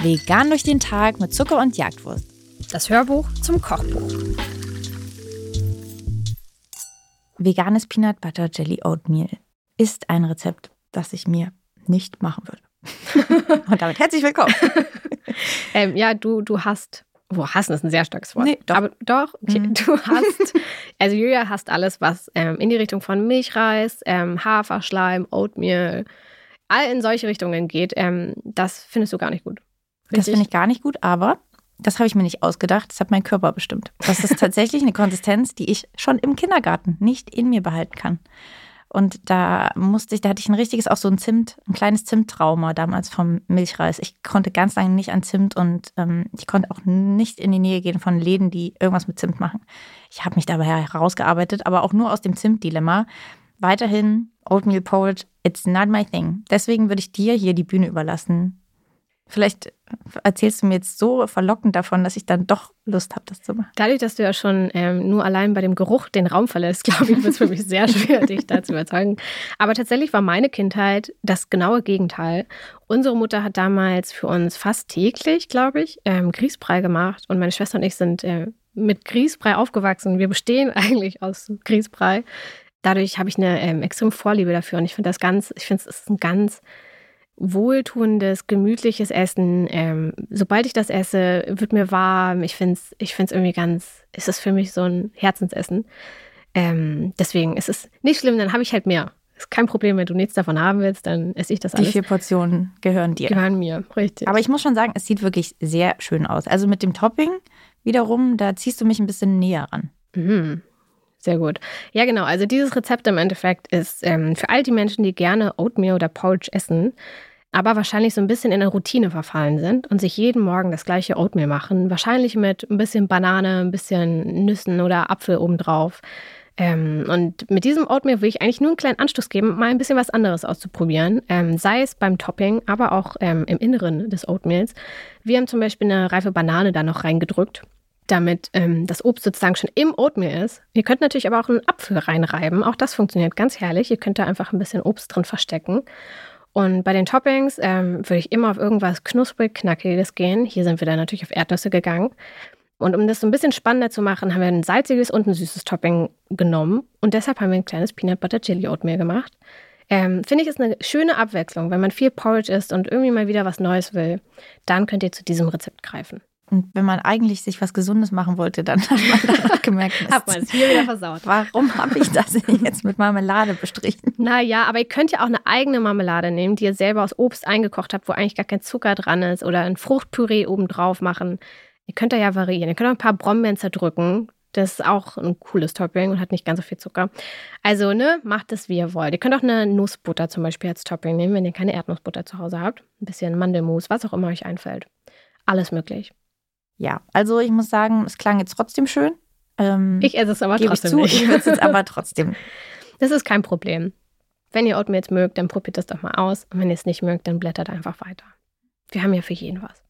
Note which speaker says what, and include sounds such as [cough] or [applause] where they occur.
Speaker 1: Vegan durch den Tag mit Zucker und Jagdwurst.
Speaker 2: Das Hörbuch zum Kochbuch.
Speaker 1: Veganes Peanut Butter Jelly Oatmeal ist ein Rezept, das ich mir nicht machen würde. [laughs] und damit herzlich willkommen. [laughs]
Speaker 2: ähm, ja, du, du hast wo hassen ist ein sehr starkes Wort.
Speaker 1: Nee, doch.
Speaker 2: Aber doch, okay,
Speaker 1: Mhm.
Speaker 2: du hast, also Julia hast alles, was ähm, in die Richtung von Milchreis, ähm, Haferschleim, Oatmeal, all in solche Richtungen geht. Ähm, das findest du gar nicht gut.
Speaker 1: Das finde ich gar nicht gut, aber das habe ich mir nicht ausgedacht. Das hat mein Körper bestimmt. Das ist tatsächlich eine Konsistenz, die ich schon im Kindergarten nicht in mir behalten kann. Und da musste ich, da hatte ich ein richtiges, auch so ein Zimt, ein kleines Zimttrauma damals vom Milchreis. Ich konnte ganz lange nicht an Zimt und ähm, ich konnte auch nicht in die Nähe gehen von Läden, die irgendwas mit Zimt machen. Ich habe mich dabei herausgearbeitet, aber auch nur aus dem Zimt-Dilemma. Weiterhin Oatmeal Porridge, it's not my thing. Deswegen würde ich dir hier die Bühne überlassen. Vielleicht erzählst du mir jetzt so verlockend davon, dass ich dann doch Lust habe, das zu machen.
Speaker 2: Dadurch, dass du ja schon ähm, nur allein bei dem Geruch den Raum verlässt, glaube ich, wird es für mich sehr [laughs] schwer, dich da zu überzeugen. Aber tatsächlich war meine Kindheit das genaue Gegenteil. Unsere Mutter hat damals für uns fast täglich, glaube ich, ähm, Grießbrei gemacht. Und meine Schwester und ich sind äh, mit Grießbrei aufgewachsen. Wir bestehen [laughs] eigentlich aus Grießbrei. Dadurch habe ich eine ähm, extreme Vorliebe dafür. Und ich finde das ganz, ich finde es ist ein ganz wohltuendes, gemütliches Essen. Ähm, sobald ich das esse, wird mir warm. Ich finde es ich find's irgendwie ganz, es ist für mich so ein Herzensessen. Ähm, deswegen ist es nicht schlimm, dann habe ich halt mehr. Ist kein Problem, wenn du nichts davon haben willst, dann esse ich das
Speaker 1: Die
Speaker 2: alles.
Speaker 1: vier Portionen gehören dir.
Speaker 2: gehören mir, richtig.
Speaker 1: Aber ich muss schon sagen, es sieht wirklich sehr schön aus. Also mit dem Topping wiederum, da ziehst du mich ein bisschen näher ran.
Speaker 2: Mhm. Sehr gut. Ja, genau. Also dieses Rezept im Endeffekt ist ähm, für all die Menschen, die gerne Oatmeal oder Porridge essen, aber wahrscheinlich so ein bisschen in eine Routine verfallen sind und sich jeden Morgen das gleiche Oatmeal machen. Wahrscheinlich mit ein bisschen Banane, ein bisschen Nüssen oder Apfel obendrauf. Ähm, und mit diesem Oatmeal will ich eigentlich nur einen kleinen Anstoß geben, mal ein bisschen was anderes auszuprobieren. Ähm, sei es beim Topping, aber auch ähm, im Inneren des Oatmeals. Wir haben zum Beispiel eine reife Banane da noch reingedrückt damit ähm, das Obst sozusagen schon im Oatmeal ist. Ihr könnt natürlich aber auch einen Apfel reinreiben. Auch das funktioniert ganz herrlich. Ihr könnt da einfach ein bisschen Obst drin verstecken. Und bei den Toppings ähm, würde ich immer auf irgendwas knusprig, knackiges gehen. Hier sind wir dann natürlich auf Erdnüsse gegangen. Und um das so ein bisschen spannender zu machen, haben wir ein salziges und ein süßes Topping genommen. Und deshalb haben wir ein kleines Peanut Butter Jelly Oatmeal gemacht. Ähm, Finde ich, ist eine schöne Abwechslung. Wenn man viel Porridge isst und irgendwie mal wieder was Neues will, dann könnt ihr zu diesem Rezept greifen.
Speaker 1: Und wenn man eigentlich sich was Gesundes machen wollte, dann [laughs] hat man danach gemerkt,
Speaker 2: Hat man es hier wieder versaut.
Speaker 1: warum habe ich das jetzt mit Marmelade bestrichen?
Speaker 2: Naja, aber ihr könnt ja auch eine eigene Marmelade nehmen, die ihr selber aus Obst eingekocht habt, wo eigentlich gar kein Zucker dran ist oder ein Fruchtpüree oben drauf machen. Ihr könnt da ja variieren. Ihr könnt auch ein paar Brombeeren zerdrücken. Das ist auch ein cooles Topping und hat nicht ganz so viel Zucker. Also, ne, macht es, wie ihr wollt. Ihr könnt auch eine Nussbutter zum Beispiel als Topping nehmen, wenn ihr keine Erdnussbutter zu Hause habt. Ein bisschen Mandelmus, was auch immer euch einfällt. Alles möglich.
Speaker 1: Ja, also ich muss sagen, es klang jetzt trotzdem schön. Ähm,
Speaker 2: Ich esse es aber
Speaker 1: gebe ich
Speaker 2: trotzdem
Speaker 1: zu,
Speaker 2: nicht.
Speaker 1: ich würde es [laughs] aber trotzdem.
Speaker 2: Das ist kein Problem. Wenn ihr Oatmeal jetzt mögt, dann probiert das doch mal aus. Und wenn ihr es nicht mögt, dann blättert einfach weiter. Wir haben ja für jeden was.